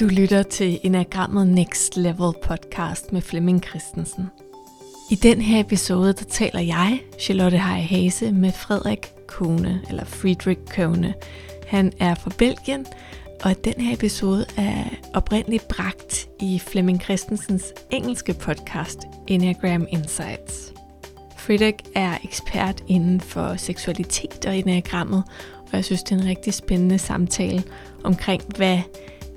Du lytter til Enagrammet Next Level podcast med Flemming Christensen. I den her episode, der taler jeg, Charlotte Heij Hase, med Frederik Kone, eller Friedrich Kone. Han er fra Belgien, og den her episode er oprindeligt bragt i Flemming Christensens engelske podcast, Enneagram Insights. Friedrich er ekspert inden for seksualitet og enagrammet, og jeg synes, det er en rigtig spændende samtale omkring, hvad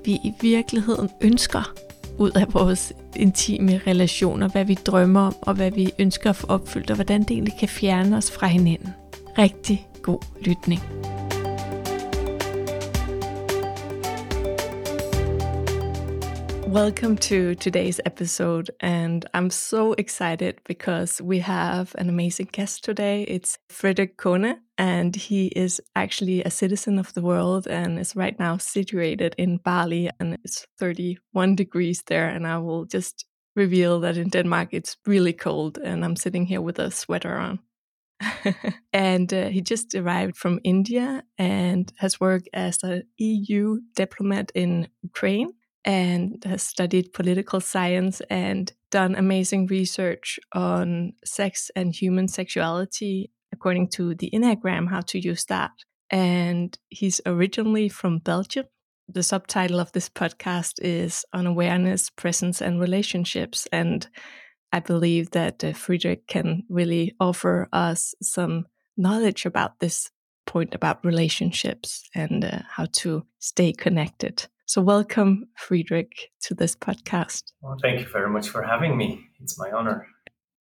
vi i virkeligheden ønsker ud af vores intime relationer, hvad vi drømmer om, og hvad vi ønsker at få opfyldt, og hvordan det egentlig kan fjerne os fra hinanden. Rigtig god lytning. Welcome to today's episode, and I'm so excited because we have an amazing guest today. It's Fredrik Kone, and he is actually a citizen of the world and is right now situated in Bali, and it's 31 degrees there. And I will just reveal that in Denmark it's really cold, and I'm sitting here with a sweater on. and uh, he just arrived from India and has worked as an EU diplomat in Ukraine and has studied political science and done amazing research on sex and human sexuality according to the Enneagram, how to use that. And he's originally from Belgium. The subtitle of this podcast is On Awareness, Presence, and Relationships. And I believe that uh, Friedrich can really offer us some knowledge about this point about relationships and uh, how to stay connected. So, welcome, Friedrich, to this podcast. Well, thank you very much for having me. It's my honor.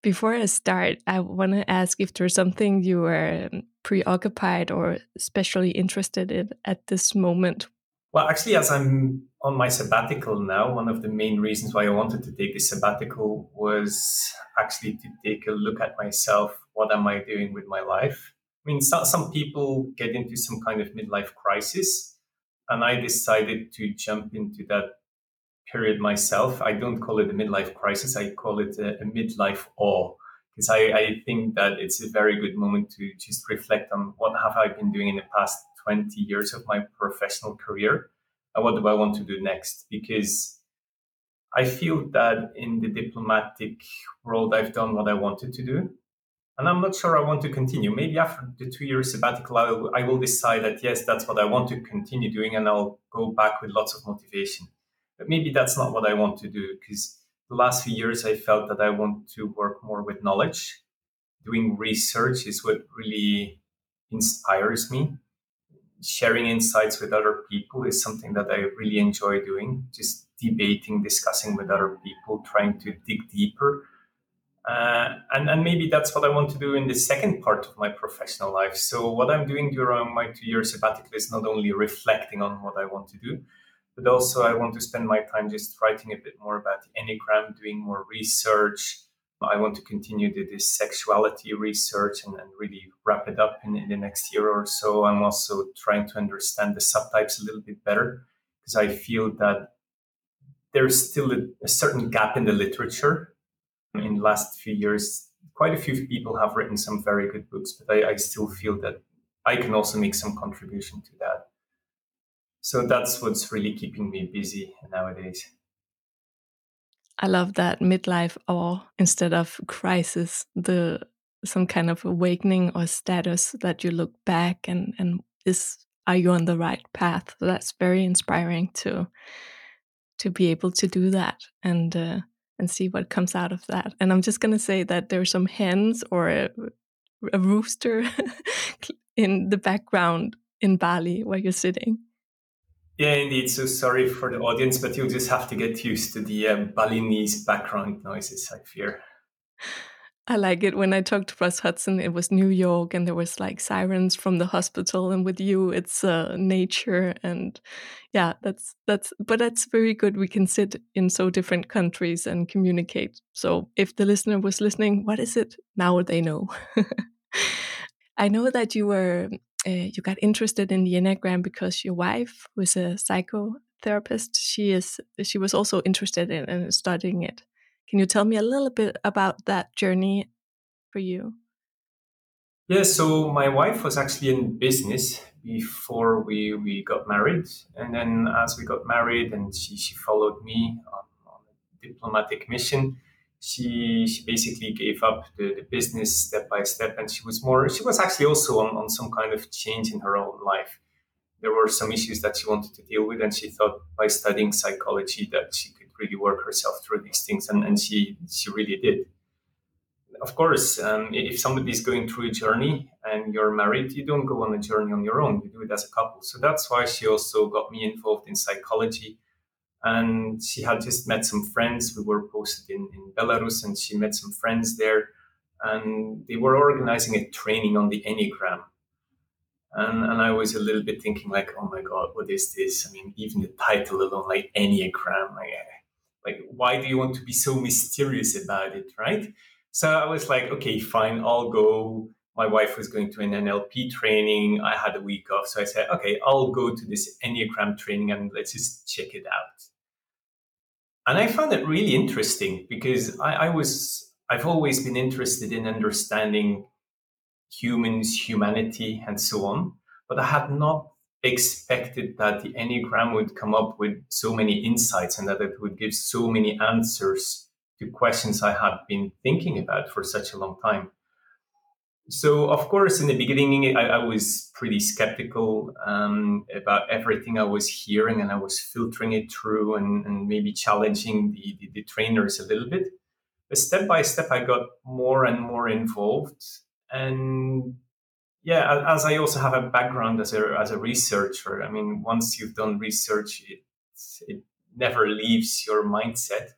Before I start, I want to ask if there's something you are um, preoccupied or especially interested in at this moment. Well, actually, as I'm on my sabbatical now, one of the main reasons why I wanted to take this sabbatical was actually to take a look at myself. What am I doing with my life? I mean, some people get into some kind of midlife crisis and I decided to jump into that period myself. I don't call it a midlife crisis. I call it a, a midlife awe because I, I, think that it's a very good moment to just reflect on what have I been doing in the past 20 years of my professional career and what do I want to do next? Because I feel that in the diplomatic world, I've done what I wanted to do and I'm not sure I want to continue. Maybe after the two years sabbatical, I will, I will decide that yes, that's what I want to continue doing, and I'll go back with lots of motivation. But maybe that's not what I want to do because the last few years I felt that I want to work more with knowledge. Doing research is what really inspires me. Sharing insights with other people is something that I really enjoy doing. Just debating, discussing with other people, trying to dig deeper uh, and, and maybe that's what I want to do in the second part of my professional life. So, what I'm doing during my two year sabbatical is not only reflecting on what I want to do, but also I want to spend my time just writing a bit more about the Enneagram, doing more research. I want to continue the, this sexuality research and, and really wrap it up in, in the next year or so. I'm also trying to understand the subtypes a little bit better because I feel that there's still a, a certain gap in the literature in the last few years, quite a few people have written some very good books, but I, I still feel that I can also make some contribution to that. So that's what's really keeping me busy nowadays. I love that midlife awe instead of crisis, the some kind of awakening or status that you look back and and is are you on the right path? So that's very inspiring to to be able to do that and uh, and see what comes out of that. And I'm just going to say that there's some hens or a, a rooster in the background in Bali where you're sitting. Yeah, indeed. So sorry for the audience, but you'll just have to get used to the uh, Balinese background noises, I fear. I like it. When I talked to Russ Hudson, it was New York and there was like sirens from the hospital. And with you, it's uh, nature. And yeah, that's, that's, but that's very good. We can sit in so different countries and communicate. So if the listener was listening, what is it? Now they know. I know that you were, uh, you got interested in the Enneagram because your wife was a psychotherapist. She is, she was also interested in, in studying it. Can you tell me a little bit about that journey for you? Yeah, so my wife was actually in business before we, we got married. And then as we got married and she, she followed me on, on a diplomatic mission, she, she basically gave up the, the business step by step. And she was more, she was actually also on, on some kind of change in her own life. There were some issues that she wanted to deal with. And she thought by studying psychology that she could really work herself through these things. And, and she, she really did of course, um, if is going through a journey and you're married, you don't go on a journey on your own. You do it as a couple. So that's why she also got me involved in psychology. And she had just met some friends. We were posted in, in Belarus, and she met some friends there. And they were organizing a training on the Enneagram. And, and I was a little bit thinking, like, oh my God, what is this? I mean, even the title alone, like Enneagram, like, like why do you want to be so mysterious about it, right? So I was like, okay, fine, I'll go. My wife was going to an NLP training. I had a week off. So I said, okay, I'll go to this Enneagram training and let's just check it out. And I found it really interesting because I, I was, I've always been interested in understanding humans, humanity, and so on. But I had not expected that the Enneagram would come up with so many insights and that it would give so many answers to questions I had been thinking about for such a long time. So, of course, in the beginning, I, I was pretty skeptical um, about everything I was hearing, and I was filtering it through and, and maybe challenging the, the, the, trainers a little bit. But step by step, I got more and more involved. And yeah, as I also have a background as a, as a researcher, I mean, once you've done research, it, it never leaves your mindset.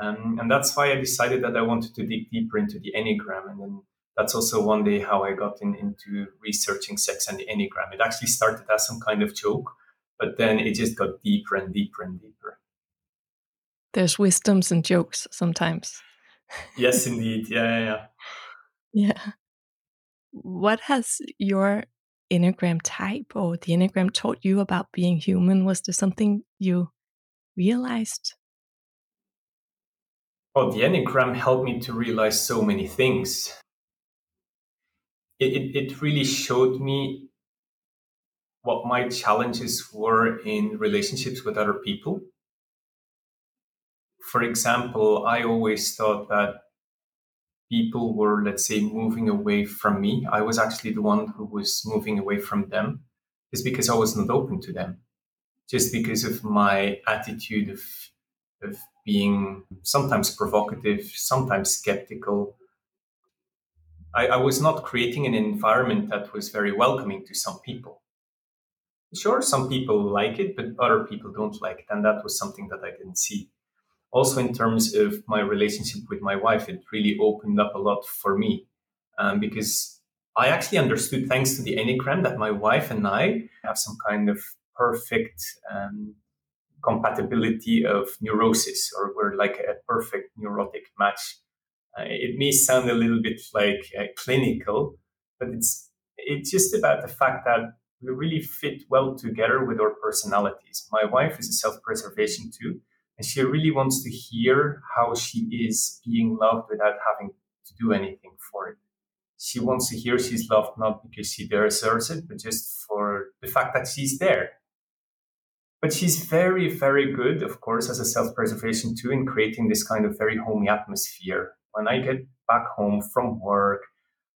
Um, and that's why I decided that I wanted to dig deeper into the Enneagram. And then that's also one day how I got in, into researching sex and the Enneagram. It actually started as some kind of joke, but then it just got deeper and deeper and deeper. There's wisdoms and jokes sometimes. yes, indeed. Yeah, yeah, yeah. Yeah. What has your Enneagram type or the Enneagram taught you about being human? Was there something you realized Oh, the Enneagram helped me to realize so many things. It, it, really showed me what my challenges were in relationships with other people. For example, I always thought that people were, let's say, moving away from me. I was actually the one who was moving away from them, just because I was not open to them, just because of my attitude of of being sometimes provocative, sometimes skeptical. I, I, was not creating an environment that was very welcoming to some people. Sure, some people like it, but other people don't like it. And that was something that I didn't see. Also, in terms of my relationship with my wife, it really opened up a lot for me um, because I actually understood, thanks to the Enneagram, that my wife and I have some kind of perfect um, compatibility of neurosis, or we're like a perfect neurotic match. Uh, it may sound a little bit like uh, clinical, but it's it's just about the fact that we really fit well together with our personalities. My wife is a self-preservation too, and she really wants to hear how she is being loved without having to do anything for it. She wants to hear she's loved not because she deserves it, but just for the fact that she's there but she's very, very good, of course, as a self preservation too, in creating this kind of very homey atmosphere. When I get back home from work,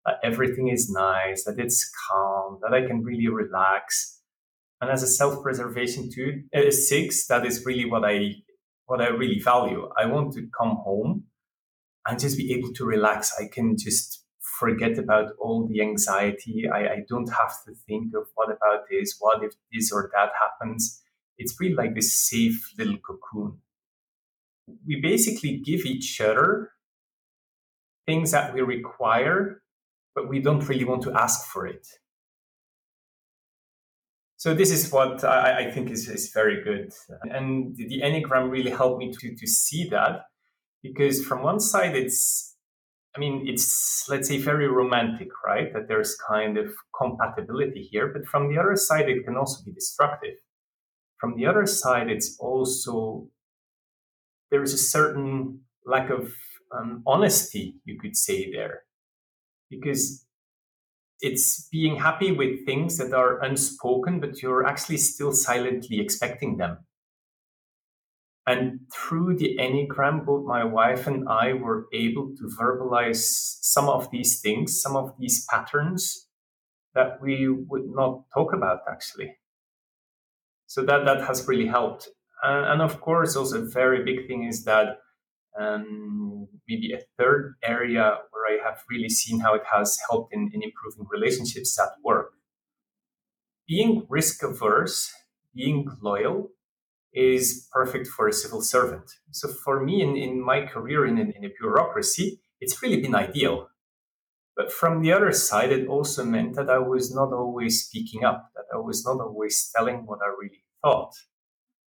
that everything is nice, that it's calm, that I can really relax. And as a self preservation too, uh, six, that is really what I what I really value. I want to come home and just be able to relax. I can just forget about all the anxiety. I, I don't have to think of what about this, what if this or that happens it's really like this safe little cocoon. We basically give each other things that we require, but we don't really want to ask for it. So this is what I, I think is, is very good. And the Enneagram really helped me to, to see that because from one side, it's, I mean, it's, let's say, very romantic, right? That there's kind of compatibility here. But from the other side, it can also be destructive from the other side, it's also there is a certain lack of um, honesty, you could say there, because It's being happy with things that are unspoken, but you're actually still silently expecting them. And through the Enneagram, both my wife and I were able to verbalize some of these things, some of these patterns that we would not talk about actually. So that, that has really helped. And, and of course, also a very big thing is that um, maybe a third area where I have really seen how it has helped in, in improving relationships at work. Being risk averse, being loyal, is perfect for a civil servant. So for me, in, in my career in, in a bureaucracy, it's really been ideal. But from the other side, it also meant that I was not always speaking up, that I was not always telling what I really thought.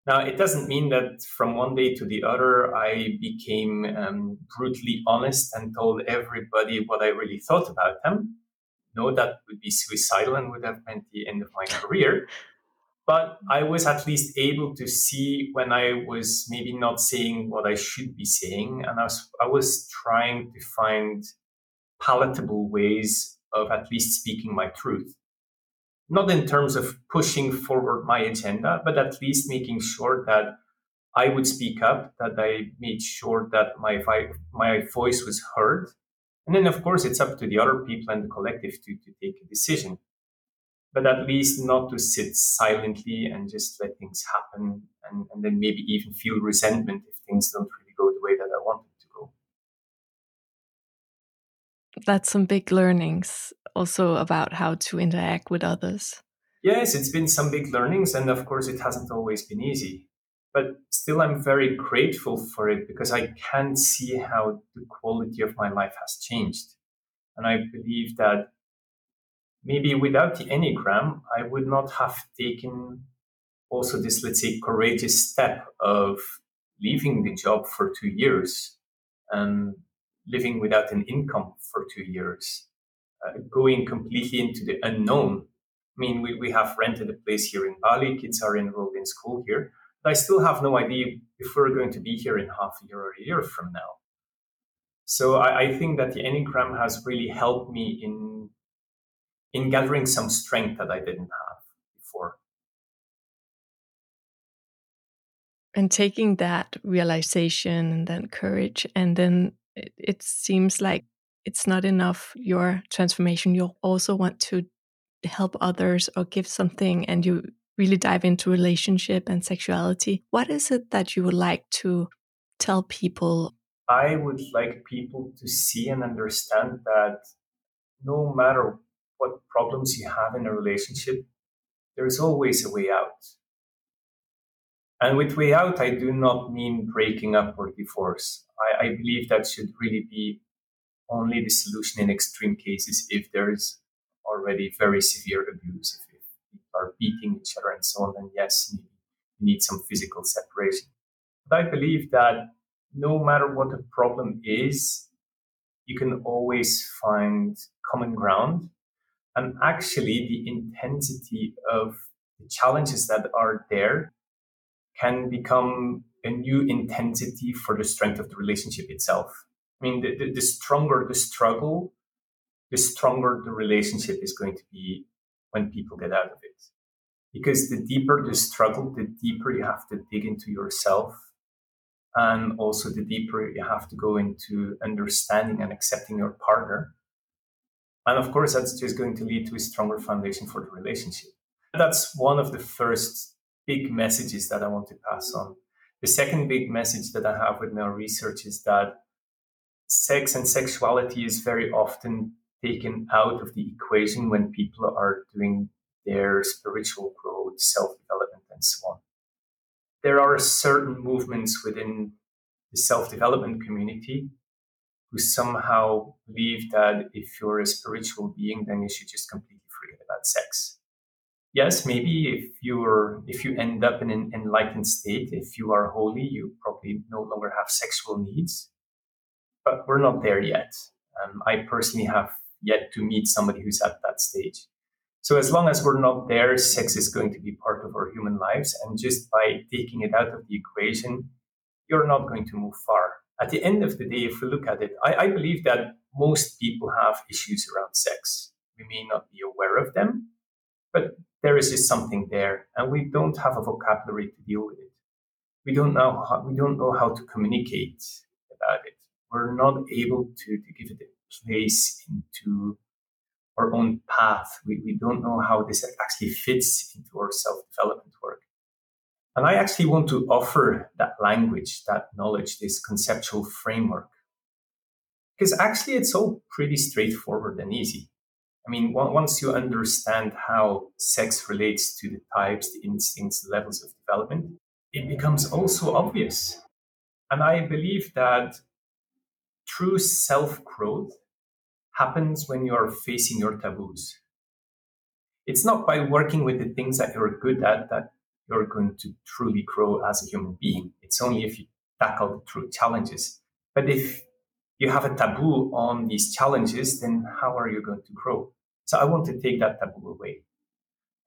Now, it doesn't mean that from one day to the other, I became um, brutally honest and told everybody what I really thought about them. No, that would be suicidal and would have meant the end of my career. But I was at least able to see when I was maybe not saying what I should be saying. And I was, I was trying to find palatable ways of at least speaking my truth not in terms of pushing forward my agenda, but at least making sure that I would speak up, that I made sure that my, my voice was heard. And then, of course, it's up to the other people and the collective to, to take a decision. But at least not to sit silently and just let things happen and, and then maybe even feel resentment if things don't really go the way that I want them to go. That's some big learnings also about how to interact with others. Yes, it's been some big learnings, and of course, it hasn't always been easy. But still, I'm very grateful for it because I can see how the quality of my life has changed. And I believe that maybe without the Enneagram, I would not have taken also this, let's say, courageous step of leaving the job for two years and living without an income for two years uh, going completely into the unknown. I mean, we, we have rented a place here in Bali, kids are enrolled in school here, but I still have no idea if we're going to be here in half a year or a year from now. So I, I think that the Enneagram has really helped me in in gathering some strength that I didn't have before. And taking that realization and then courage, and then it, it seems like it's not enough your transformation you also want to help others or give something and you really dive into relationship and sexuality. What is it that you would like to tell people? I would like people to see and understand that no matter what problems you have in a relationship there's always a way out. And with way out i do not mean breaking up or divorce. I, I believe that should really be only the solution in extreme cases if there is already very severe abuse, if, people are beating each other and so on, then yes, you need some physical separation. But I believe that no matter what the problem is, you can always find common ground. And actually, the intensity of the challenges that are there can become a new intensity for the strength of the relationship itself. I mean, the, the, the stronger the struggle, the stronger the relationship is going to be when people get out of it. Because the deeper the struggle, the deeper you have to dig into yourself. And also the deeper you have to go into understanding and accepting your partner. And of course, that's just going to lead to a stronger foundation for the relationship. That's one of the first big messages that I want to pass on. The second big message that I have with my research is that sex and sexuality is very often taken out of the equation when people are doing their spiritual growth, self development, and so on. There are certain movements within the self development community who somehow believe that if you're a spiritual being, then you should just completely forget about sex. Yes, maybe if you're if you end up in an enlightened state, if you are holy, you probably no longer have sexual needs but we're not there yet. Um, I personally have yet to meet somebody who's at that stage. So as long as we're not there, sex is going to be part of our human lives. And just by taking it out of the equation, you're not going to move far. At the end of the day, if we look at it, I, I believe that most people have issues around sex. We may not be aware of them, but there is just something there, and we don't have a vocabulary to deal with it. We don't know how, we don't know how to communicate about it. We're not able to, to give it a place into our own path. We, we don't know how this actually fits into our self development work. And I actually want to offer that language, that knowledge, this conceptual framework. Because actually, it's all pretty straightforward and easy. I mean, once you understand how sex relates to the types, the instincts, the levels of development, it becomes also obvious. And I believe that true self growth happens when you are facing your taboos. It's not by working with the things that you're good at that you're going to truly grow as a human being. It's only if you tackle the true challenges. But if you have a taboo on these challenges, then how are you going to grow? So I want to take that taboo away.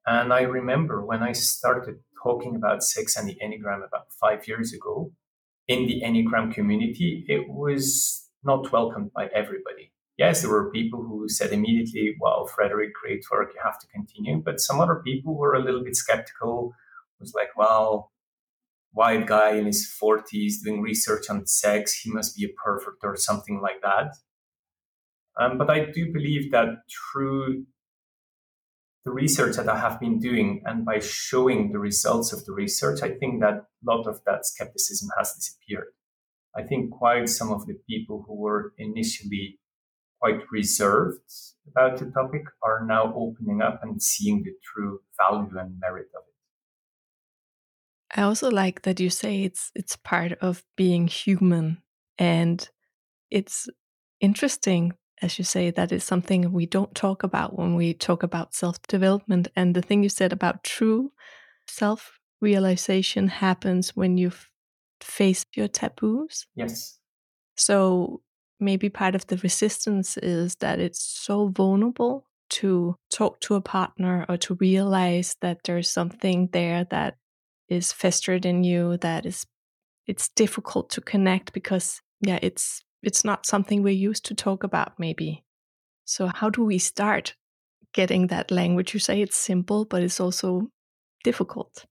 And I remember when I started talking about sex and the Enneagram about five years ago in the Enneagram community, it was not welcomed by everybody. Yes, there were people who said immediately, well, Frederik, great work, you have to continue. But some other people were a little bit skeptical, was like, well, white guy in his 40s doing research on sex, he must be a pervert or something like that. Um, but I do believe that through the research that I have been doing and by showing the results of the research, I think that a lot of that skepticism has disappeared. I think quite some of the people who were initially quite reserved about the topic are now opening up and seeing the true value and merit of it. I also like that you say it's it's part of being human and it's interesting as you say that is something we don't talk about when we talk about self-development and the thing you said about true self-realization happens when you face your taboos. Yes. So maybe part of the resistance is that it's so vulnerable to talk to a partner or to realize that there's something there that is festered in you that is it's difficult to connect because yeah it's it's not something we're used to talk about maybe so how do we start getting that language you say it's simple but it's also difficult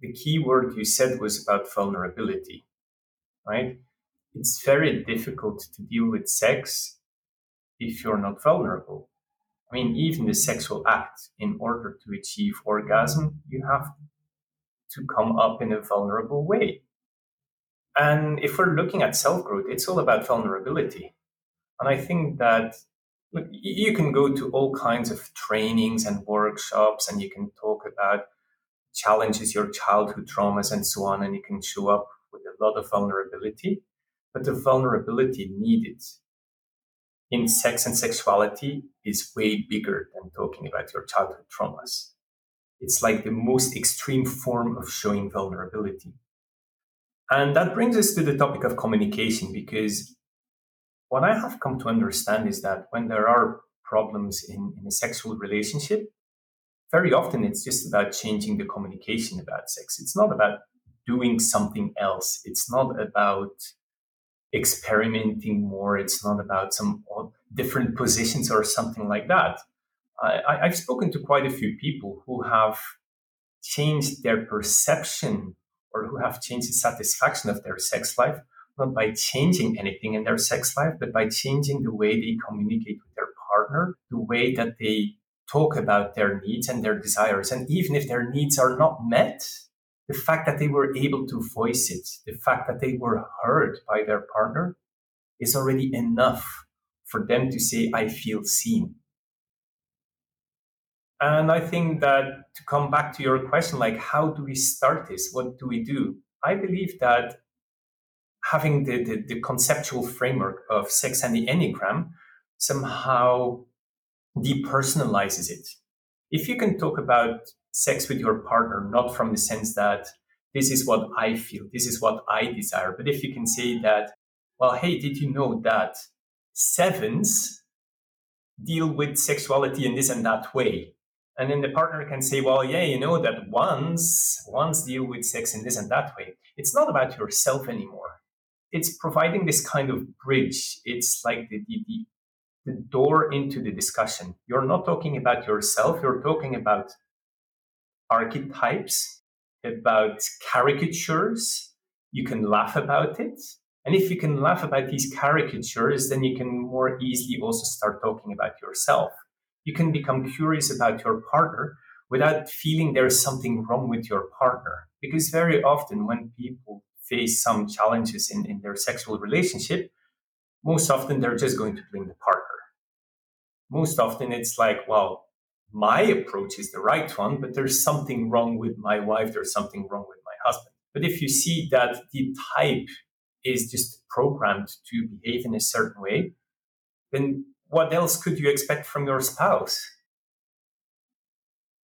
the key word you said was about vulnerability right it's very difficult to deal with sex if you're not vulnerable. I mean, even the sexual act, in order to achieve orgasm, you have to come up in a vulnerable way. And if we're looking at self growth, it's all about vulnerability. And I think that look, you can go to all kinds of trainings and workshops and you can talk about challenges, your childhood traumas, and so on, and you can show up with a lot of vulnerability but the vulnerability needed in sex and sexuality is way bigger than talking about your childhood traumas. It's like the most extreme form of showing vulnerability. And that brings us to the topic of communication because what I have come to understand is that when there are problems in, in a sexual relationship, very often it's just about changing the communication about sex. It's not about doing something else. It's not about experimenting more. It's not about some different positions or something like that. I, have spoken to quite a few people who have changed their perception or who have changed the satisfaction of their sex life, not by changing anything in their sex life, but by changing the way they communicate with their partner, the way that they talk about their needs and their desires. And even if their needs are not met, the fact that they were able to voice it, the fact that they were heard by their partner is already enough for them to say, I feel seen. And I think that to come back to your question, like, how do we start this? What do we do? I believe that having the, the, the conceptual framework of sex and the Enneagram somehow depersonalizes it. If you can talk about sex with your partner, not from the sense that this is what I feel, this is what I desire. But if you can say that, well, hey, did you know that sevens deal with sexuality in this and that way? And then the partner can say, well, yeah, you know that ones, ones deal with sex in this and that way. It's not about yourself anymore. It's providing this kind of bridge. It's like the, the, the the door into the discussion. You're not talking about yourself, you're talking about archetypes, about caricatures. You can laugh about it. And if you can laugh about these caricatures, then you can more easily also start talking about yourself. You can become curious about your partner without feeling there's something wrong with your partner. Because very often when people face some challenges in, in their sexual relationship, most often they're just going to blame the partner. Most often it's like, well, my approach is the right one, but there's something wrong with my wife, there's something wrong with my husband. But if you see that the type is just programmed to behave in a certain way, then what else could you expect from your spouse?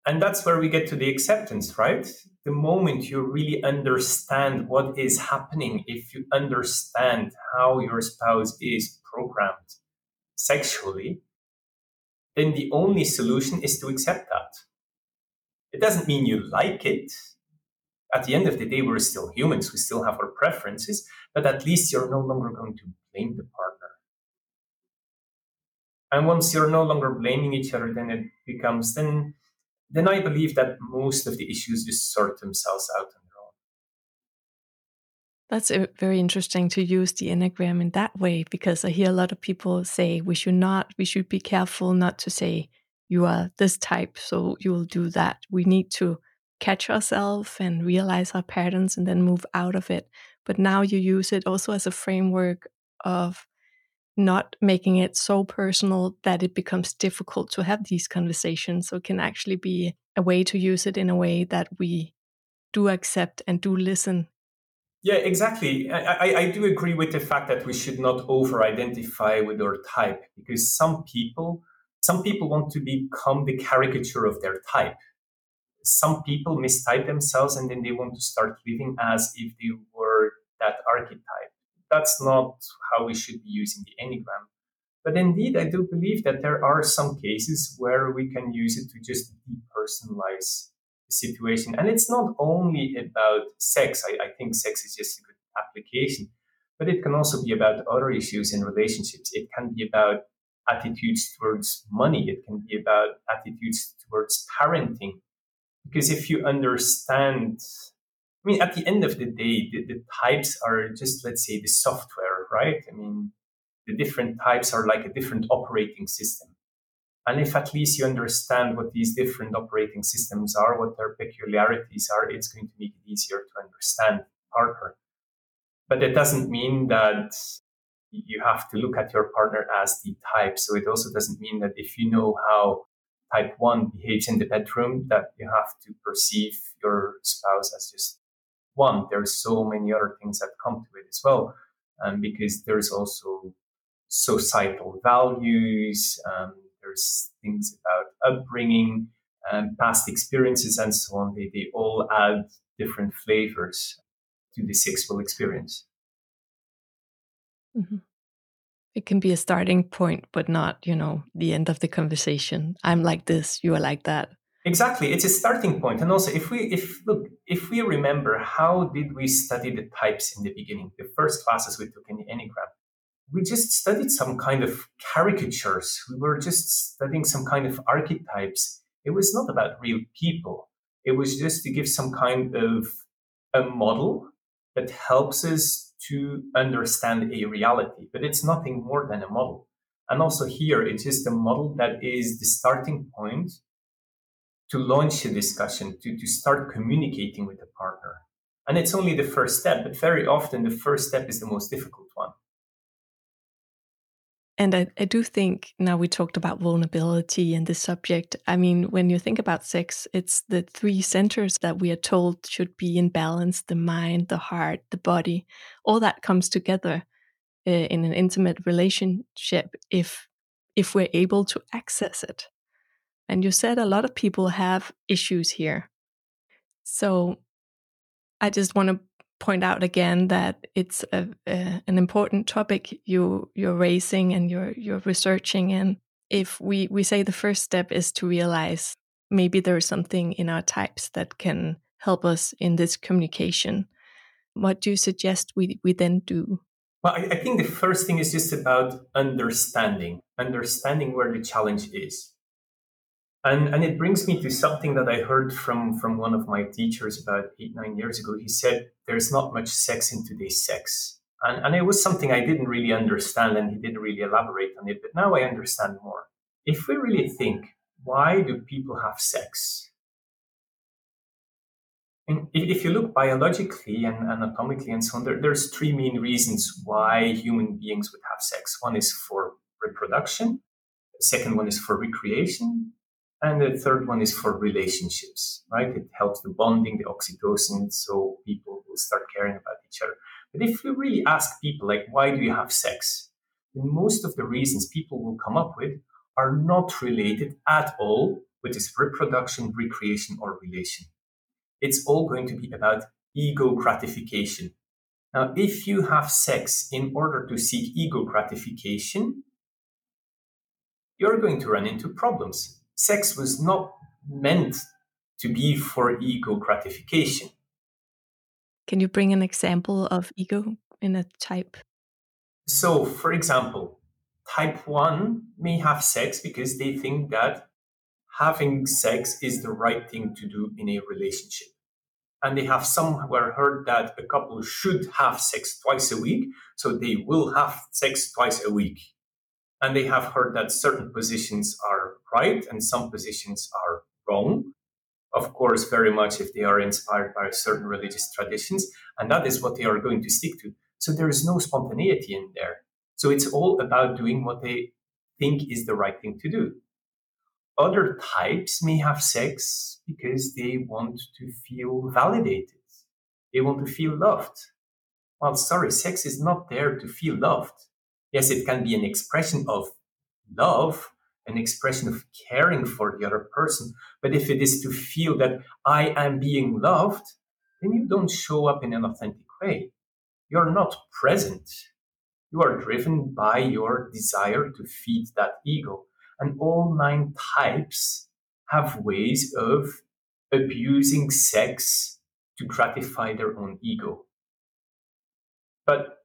And that's where we get to the acceptance, right? The moment you really understand what is happening, if you understand how your spouse is programmed sexually, then the only solution is to accept that. It doesn't mean you like it. At the end of the day, we're still humans. We still have our preferences, but at least you're no longer going to blame the partner. And once you're no longer blaming each other, then it becomes, then, then I believe that most of the issues just sort themselves out on their own. that's uh, very interesting to use the Enneagram in that way because I hear a lot of people say we should not, we should be careful not to say you are this type, so you will do that. We need to catch ourselves and realize our patterns and then move out of it. But now you use it also as a framework of not making it so personal that it becomes difficult to have these conversations. So it can actually be a way to use it in a way that we do accept and do listen yeah, exactly. I, I, do agree with the fact that we should not over-identify with our type because some people, some people want to become the caricature of their type. Some people mistype themselves and then they want to start living as if they were that archetype. That's not how we should be using the Enneagram. But indeed, I do believe that there are some cases where we can use it to just depersonalize the situation. And it's not only about sex. I, I think sex is just a good application, but it can also be about other issues in relationships. It can be about attitudes towards money. It can be about attitudes towards parenting. Because if you understand, I mean, at the end of the day, the, the types are just, let's say, the software, right? I mean, the different types are like a different operating system. And if at least you understand what these different operating systems are, what their peculiarities are, it's going to make it easier to understand partner. But it doesn't mean that you have to look at your partner as the type. So it also doesn't mean that if you know how type one behaves in the bedroom, that you have to perceive your spouse as just one. There's so many other things that come to it as well. Um, because there's also societal values, um, there's things about upbringing, and past experiences, and so on. They, they all add different flavors to the sexual experience. Mm-hmm. It can be a starting point, but not, you know, the end of the conversation. I'm like this, you are like that. Exactly, it's a starting point. And also, if we, if look, if we remember, how did we study the types in the beginning? The first classes we took in the Enneagram, we just studied some kind of caricatures. We were just studying some kind of archetypes. It was not about real people. It was just to give some kind of a model that helps us to understand a reality, but it's nothing more than a model. And also here, it's just a model that is the starting point to launch a discussion, to, to start communicating with a partner. And it's only the first step, but very often the first step is the most difficult one. And I, I, do think now we talked about vulnerability and this subject. I mean, when you think about sex, it's the three centers that we are told should be in balance the mind, the heart, the body. All that comes together uh, in an intimate relationship if if we're able to access it. And you said a lot of people have issues here. So I just want to point out again that it's a, a, an important topic you you're raising and you're you're researching and if we we say the first step is to realize maybe there's something in our types that can help us in this communication what do you suggest we we then do Well, I, I think the first thing is just about understanding, understanding where the challenge is. And, and it brings me to something that I heard from, from one of my teachers about eight, nine years ago. He said, There's not much sex in today's sex. And, and it was something I didn't really understand, and he didn't really elaborate on it, but now I understand more. If we really think, why do people have sex? And if you look biologically and anatomically and so on, there, there's three main reasons why human beings would have sex. One is for reproduction, the second one is for recreation, and the third one is for relationships, right? It helps the bonding, the oxytocin, so people will start caring about each other. But if you really ask people, like, why do you have sex? Then most of the reasons people will come up with are not related at all with this reproduction, recreation, or relation it's all going to be about ego gratification. Now, if you have sex in order to seek ego gratification, you're going to run into problems. Sex was not meant to be for ego gratification. Can you bring an example of ego in a type? So, for example, type 1 may have sex because they think that having sex is the right thing to do in a relationship. And they have somewhere heard that a couple should have sex twice a week, so they will have sex twice a week. And they have heard that certain positions are right and some positions are wrong. Of course, very much if they are inspired by certain religious traditions. And that is what they are going to stick to. So there is no spontaneity in there. So it's all about doing what they think is the right thing to do. Other types may have sex because they want to feel validated. They want to feel loved. Well, sorry, sex is not there to feel loved. Yes, it can be an expression of love, an expression of caring for the other person. But if it is to feel that I am being loved, then you don't show up in an authentic way. You're not present. You are driven by your desire to feed that ego. And all nine types have ways of abusing sex to gratify their own ego. But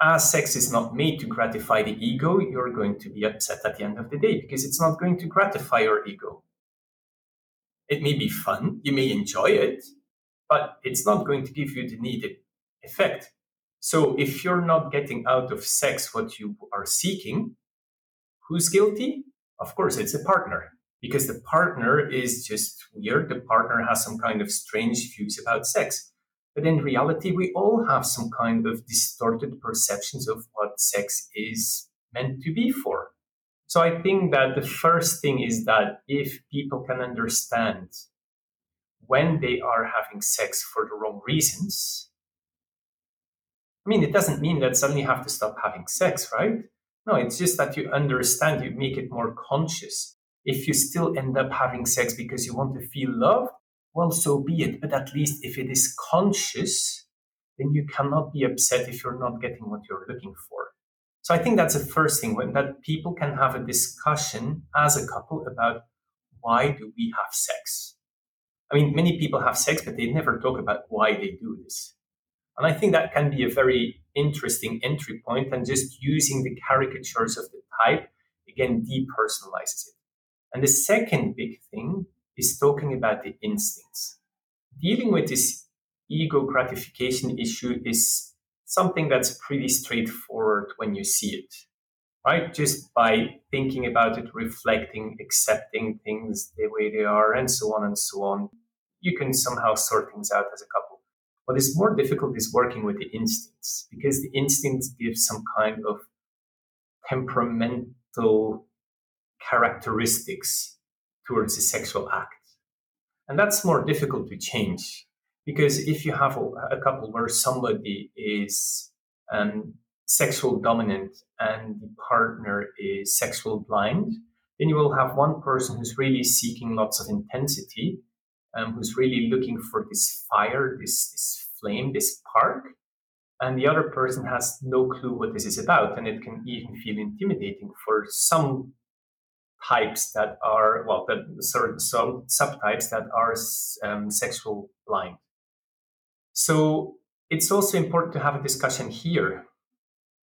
as sex is not made to gratify the ego, you're going to be upset at the end of the day because it's not going to gratify your ego. It may be fun, you may enjoy it, but it's not going to give you the needed effect. So if you're not getting out of sex what you are seeking, who's guilty? Of course, it's a partner because the partner is just weird. The partner has some kind of strange views about sex. But in reality, we all have some kind of distorted perceptions of what sex is meant to be for. So I think that the first thing is that if people can understand when they are having sex for the wrong reasons, I mean, it doesn't mean that suddenly you have to stop having sex, right? No, it's just that you understand, you make it more conscious. If you still end up having sex because you want to feel loved, well, so be it. But at least if it is conscious, then you cannot be upset if you're not getting what you're looking for. So I think that's the first thing when that people can have a discussion as a couple about why do we have sex? I mean, many people have sex, but they never talk about why they do this. And I think that can be a very interesting entry point, and just using the caricatures of the type again depersonalizes it. And the second big thing is talking about the instincts. Dealing with this ego gratification issue is something that's pretty straightforward when you see it, right? Just by thinking about it, reflecting, accepting things the way they are, and so on and so on, you can somehow sort things out as a couple. What is more difficult is working with the instincts because the instincts give some kind of temperamental characteristics towards a sexual act. And that's more difficult to change because if you have a, a couple where somebody is um, sexual dominant and the partner is sexual blind, then you will have one person who's really seeking lots of intensity um, who's really looking for this fire, this, this flame, this spark. And the other person has no clue what this is about. And it can even feel intimidating for some types that are, well, that, sorry, some subtypes that are um, sexual blind. So it's also important to have a discussion here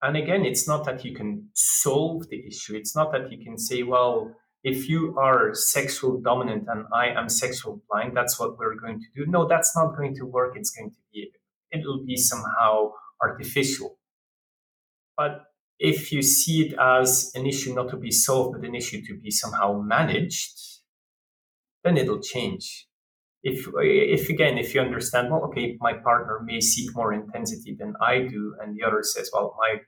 And again, it's not that you can solve the issue. It's not that you can say, well, if you are sexual dominant and I am sexual blind, that's what we're going to do. No, that's not going to work. It's going to be, it'll be somehow artificial. But if you see it as an issue not to be solved, but an issue to be somehow managed, then it'll change. If, if again, if you understand, well, okay, my partner may seek more intensity than I do, and the other says, well, my,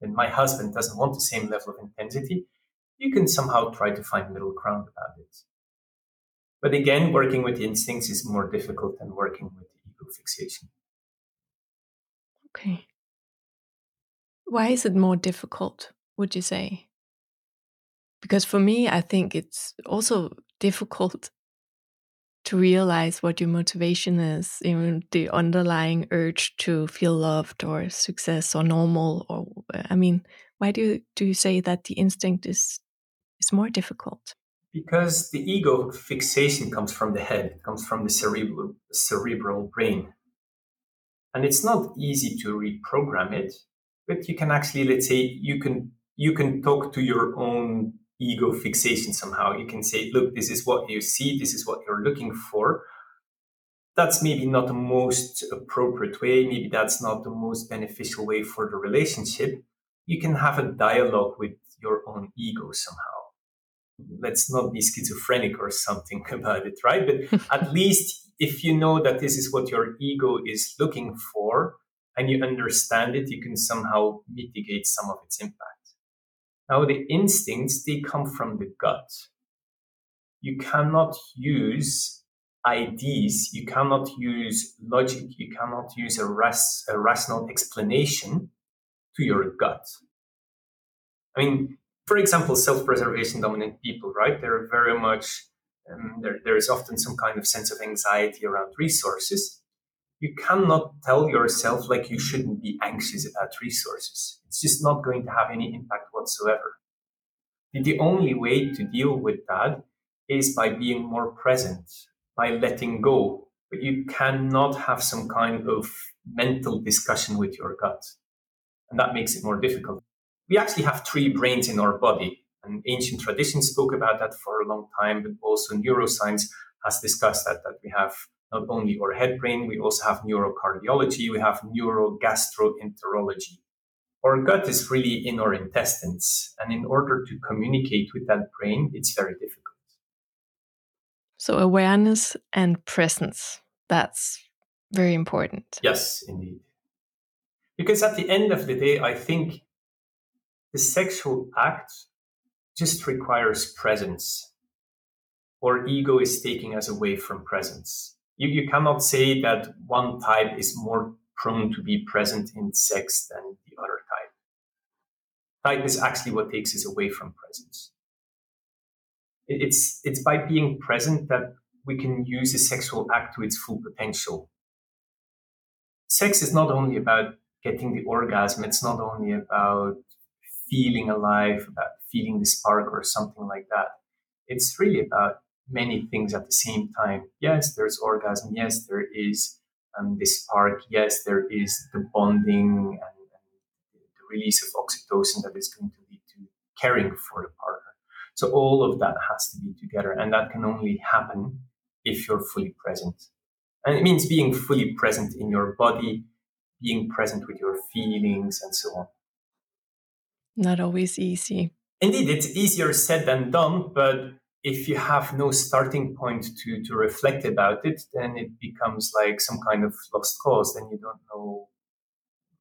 and my husband doesn't want the same level of intensity, you can somehow try to find middle ground about it. But again, working with the instincts is more difficult than working with the ego fixation. Okay. Why is it more difficult, would you say? Because for me, I think it's also difficult to realize what your motivation is, even the underlying urge to feel loved or success or normal. Or uh, I mean, why do you, do you say that the instinct is is more difficult? Because the ego fixation comes from the head, comes from the cerebral, cerebral brain. And it's not easy to reprogram it, but you can actually, let's say, you can you can talk to your own ego fixation somehow. You can say, look, this is what you see, this is what you're looking for. That's maybe not the most appropriate way. Maybe that's not the most beneficial way for the relationship. You can have a dialogue with your own ego somehow let's not be schizophrenic or something about it, right? But at least if you know that this is what your ego is looking for and you understand it, you can somehow mitigate some of its impact. Now, the instincts, they come from the gut. You cannot use ideas, you cannot use logic, you cannot use a, a rational explanation to your gut. I mean, for example, self-preservation dominant people, right? They're very much um, there, there is often some kind of sense of anxiety around resources. You cannot tell yourself like you shouldn't be anxious about resources. It's just not going to have any impact whatsoever. The only way to deal with that is by being more present, by letting go. But you cannot have some kind of mental discussion with your gut. And that makes it more difficult we actually have three brains in our body. And ancient tradition spoke about that for a long time, but also neuroscience has discussed that, that we have not only our head brain, we also have neurocardiology, we have neurogastroenterology. Our gut is really in our intestines. And in order to communicate with that brain, it's very difficult. So, awareness and presence, that's very important. Yes, indeed. Because at the end of the day, I think the sexual act just requires presence, or ego is taking us away from presence. You, you cannot say that one type is more prone to be present in sex than the other type. Type is actually what takes us away from presence. It's, it's by being present that we can use a sexual act to its full potential. Sex is not only about getting the orgasm, it's not only about feeling alive, about feeling the spark or something like that. It's really about many things at the same time. Yes, there's orgasm. Yes, there is um, the spark. Yes, there is the bonding and, and the release of oxytocin that is going to lead to caring for the partner. So all of that has to be together, and that can only happen if you're fully present. And it means being fully present in your body, being present with your feelings, and so on. Not always easy. Indeed, it's easier said than done, but if you have no starting point to, to reflect about it, then it becomes like some kind of lost cause. Then you don't know.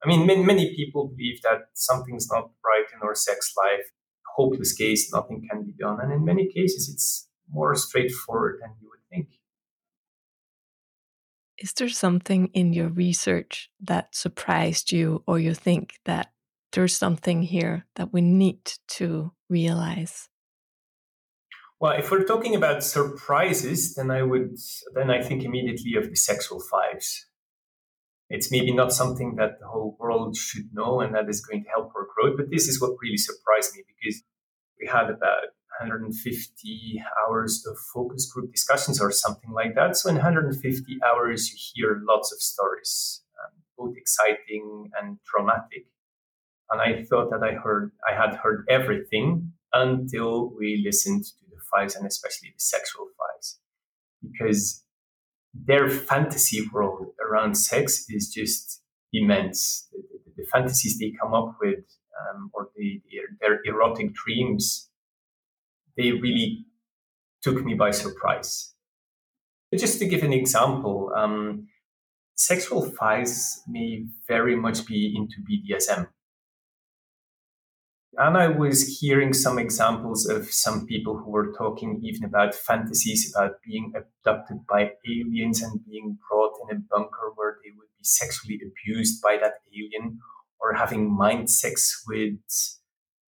I mean, many, many people believe that something's not right in our sex life, hopeless case, nothing can be done. And in many cases, it's more straightforward than you would think. Is there something in your research that surprised you, or you think that there's something here that we need to realize? Well, if we're talking about surprises, then I would then I think immediately of the sexual fives. It's maybe not something that the whole world should know and that is going to help our growth, but this is what really surprised me because we had about 150 hours of focus group discussions or something like that. So in 150 hours, you hear lots of stories, um, both exciting and traumatic. And I thought that I heard, I had heard everything until we listened to fives and especially the sexual fives, because their fantasy world around sex is just immense. The, the, the fantasies they come up with, um, or the, their erotic dreams, they really took me by surprise. But Just to give an example, um, sexual fives may very much be into BDSM. And I was hearing some examples of some people who were talking even about fantasies about being abducted by aliens and being brought in a bunker where they would be sexually abused by that alien or having mind sex with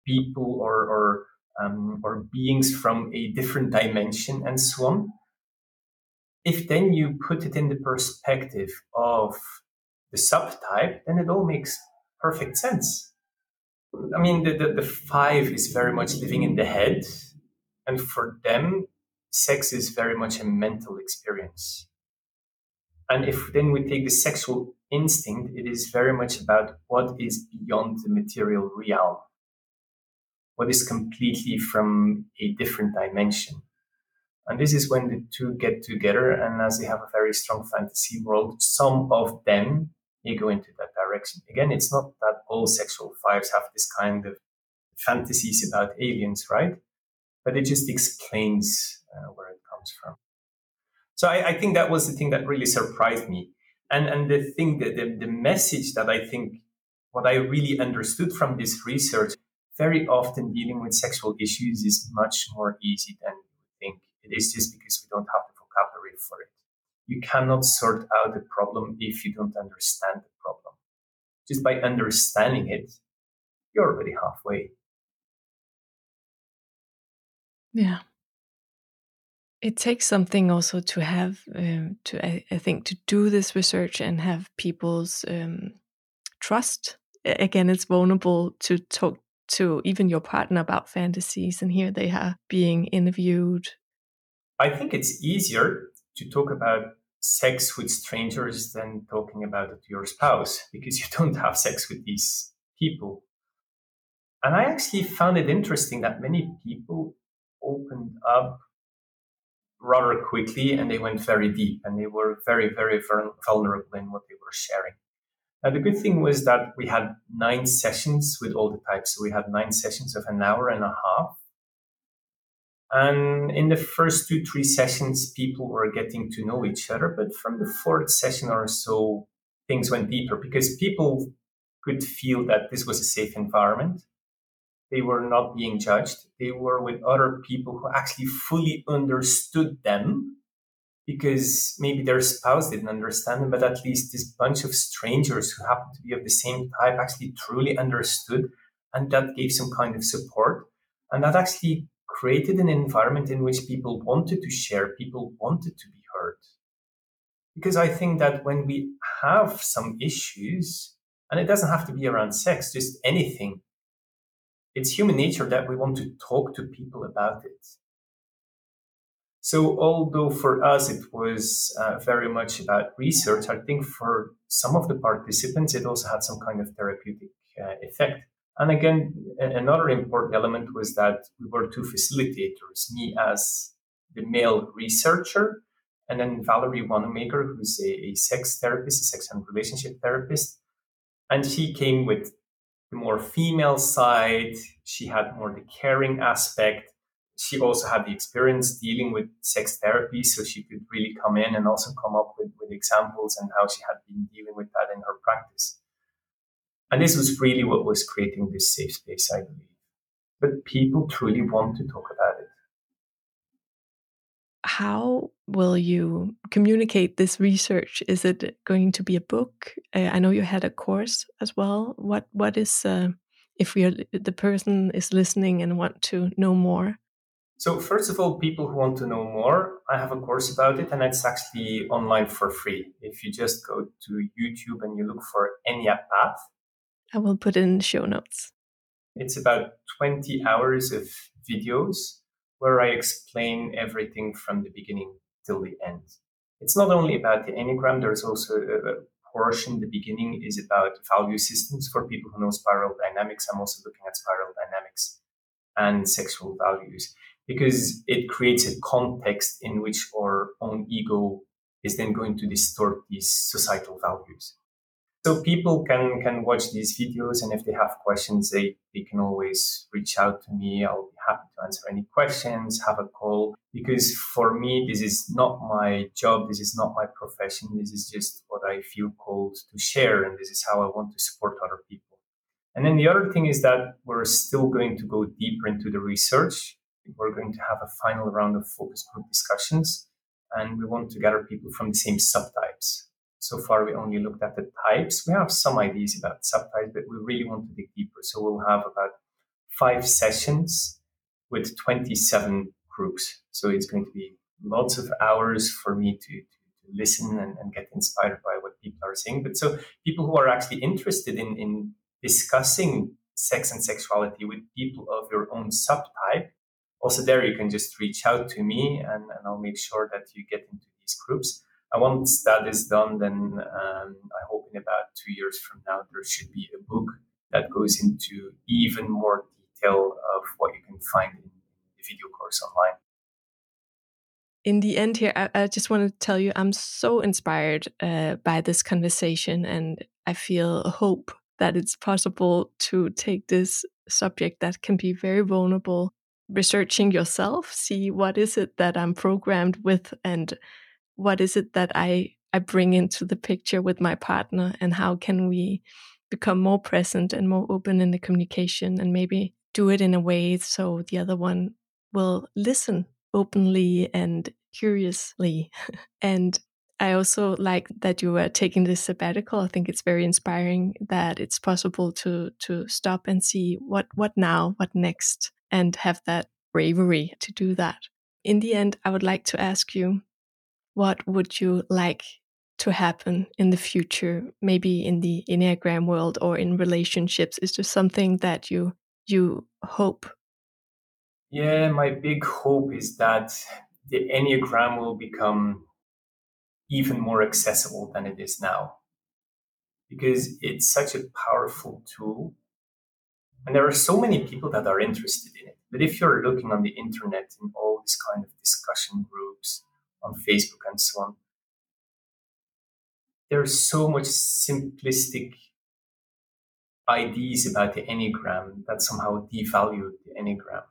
people or, or, um, or beings from a different dimension and so on. If then you put it in the perspective of the subtype, then it all makes perfect sense I mean, the, the, the five is very much living in the head. And for them, sex is very much a mental experience. And if then we take the sexual instinct, it is very much about what is beyond the material realm, what is completely from a different dimension. And this is when the two get together, and as they have a very strong fantasy world, some of them may go into that direction. Again, it's not that all sexual fives have this kind of fantasies about aliens, right? But it just explains uh, where it comes from. So I, I, think that was the thing that really surprised me. And, and the thing that the, the message that I think what I really understood from this research, very often dealing with sexual issues is much more easy than you think. It is just because we don't have the vocabulary for it. You cannot sort out the problem if you don't understand the problem just by understanding it, you're already halfway. Yeah. It takes something also to have, um, to I, I, think, to do this research and have people's um, trust. Again, it's vulnerable to talk to even your partner about fantasies, and here they are being interviewed. I think it's easier to talk about sex with strangers than talking about it to your spouse because you don't have sex with these people. And I actually found it interesting that many people opened up rather quickly and they went very deep and they were very, very vulnerable in what they were sharing. Now, the good thing was that we had nine sessions with all the types. So we had nine sessions of an hour and a half. And in the first two, three sessions, people were getting to know each other. But from the fourth session or so, things went deeper because people could feel that this was a safe environment. They were not being judged. They were with other people who actually fully understood them because maybe their spouse didn't understand them, but at least this bunch of strangers who happened to be of the same type actually truly understood. And that gave some kind of support. And that actually created an environment in which people wanted to share, people wanted to be heard. Because I think that when we have some issues, and it doesn't have to be around sex, just anything, it's human nature that we want to talk to people about it. So, although for us it was uh, very much about research, I think for some of the participants it also had some kind of therapeutic uh, effect. And again, another important element was that we were two facilitators, me as the male researcher, and then Valerie Wannamaker, who's a, a sex therapist, a sex and relationship therapist. And she came with the more female side. She had more the caring aspect. She also had the experience dealing with sex therapy, so she could really come in and also come up with, with examples and how she had been dealing with that in her practice. And this was really what was creating this safe space, I believe. But people truly want to talk about it. How will you communicate this research? Is it going to be a book? Uh, I know you had a course as well. What What is uh, if we are, the person is listening and want to know more? So first of all, people who want to know more, I have a course about it, and it's actually online for free. If you just go to YouTube and you look for Enya Path, I will put it in the show notes. It's about 20 hours of videos where I explain everything from the beginning till the end. It's not only about the Enneagram, there's also a, portion, the beginning, is about value systems for people who know spiral dynamics. I'm also looking at spiral dynamics and sexual values because it creates a context in which our own ego is then going to distort these societal values. So people can can watch these videos, and if they have questions, they they can always reach out to me. I'll be happy to answer any questions. Have a call because for me, this is not my job. This is not my profession. This is just what I feel called to share, and this is how I want to support other people. And then the other thing is that we're still going to go deeper into the research. We're going to have a final round of focus group discussions, and we want to gather people from the same subtypes so far, we only looked at the types. We have some ideas about subtypes, but we really want to dig deeper. So we'll have about five sessions with 27 groups. So it's going to be lots of hours for me to, to, to listen and, and, get inspired by what people are saying. But so people who are actually interested in, in discussing sex and sexuality with people of your own subtype, also there you can just reach out to me and, and I'll make sure that you get into these groups. And once that is done, then um, I hope in about two years from now, there should be a book that goes into even more detail of what you can find in the video course online. In the end, here, I, I just want to tell you I'm so inspired uh, by this conversation, and I feel hope that it's possible to take this subject that can be very vulnerable researching yourself see what is it that i'm programmed with and what is it that I I bring into the picture with my partner and how can we become more present and more open in the communication and maybe do it in a way so the other one will listen openly and curiously and I also like that you are taking this sabbatical. I think it's very inspiring that it's possible to to stop and see what what now, what next, and have that bravery to do that. In the end, I would like to ask you what would you like to happen in the future? Maybe in the enneagram world or in relationships. Is there something that you you hope? Yeah my big hope is that the enneagram will become even more accessible than it is now. Because it's such a powerful tool. And there are so many people that are interested in it. But if you're looking on the internet in all these kind of discussion groups on Facebook and so on. There's so much simplistic ideas about the Enneagram that somehow devalue the Enneagram.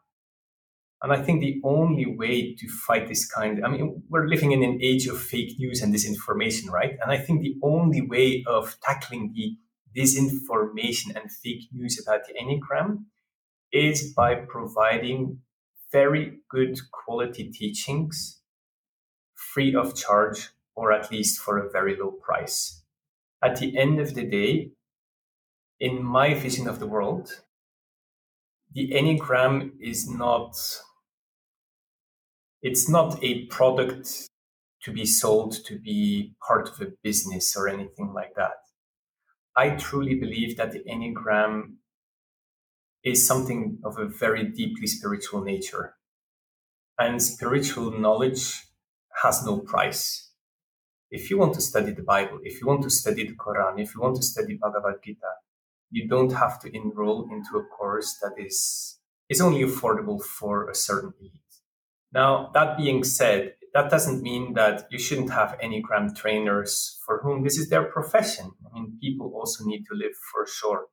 And I think the only way to fight this kind, I mean, we're living in an age of fake news and disinformation, right? And I think the only way of tackling the disinformation and fake news about the Enneagram is by providing very good quality teachings free of charge or at least for a very low price. At the end of the day, in my vision of the world, the Enneagram is not it's not a product to be sold to be part of a business or anything like that. I truly believe that the Enneagram is something of a very deeply spiritual nature. And spiritual knowledge has no price. If you want to study the Bible, if you want to study the Quran, if you want to study Bhagavad Gita, you don't have to enroll into a course that is, is only affordable for a certain elite. Now, that being said, that doesn't mean that you shouldn't have any Enneagram trainers for whom this is their profession. I mean, people also need to live for sure.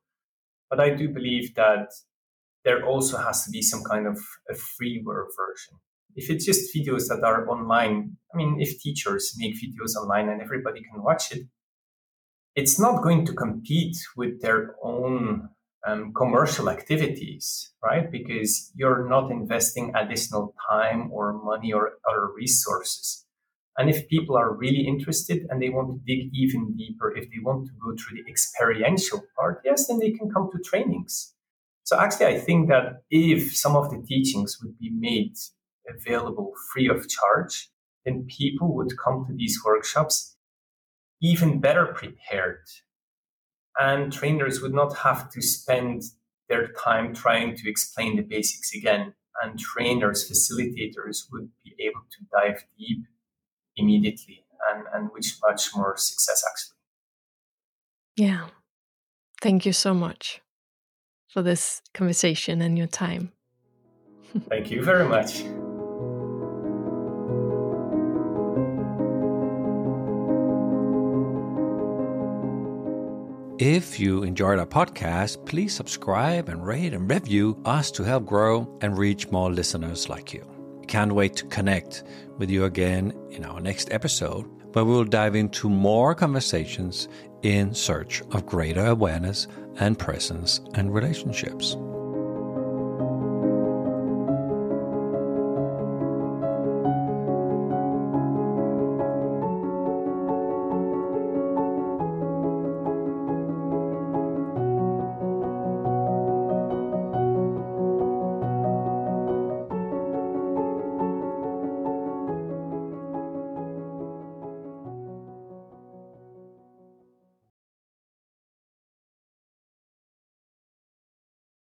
But I do believe that there also has to be some kind of a freeware version if it's just videos that are online, I mean, if teachers make videos online and everybody can watch it, it's not going to compete with their own um, commercial activities, right? Because you're not investing additional time or money or other resources. And if people are really interested and they want to dig even deeper, if they want to go through the experiential part, yes, then they can come to trainings. So actually, I think that if some of the teachings would be made available free of charge, then people would come to these workshops even better prepared. And trainers would not have to spend their time trying to explain the basics again. And trainers, facilitators would be able to dive deep immediately and, and with much more success, actually. Yeah. Thank you so much for this conversation and your time. Thank you very much. If you enjoyed our podcast, please subscribe and rate and review us to help grow and reach more listeners like you. Can't wait to connect with you again in our next episode, where we'll dive into more conversations in search of greater awareness and presence and relationships.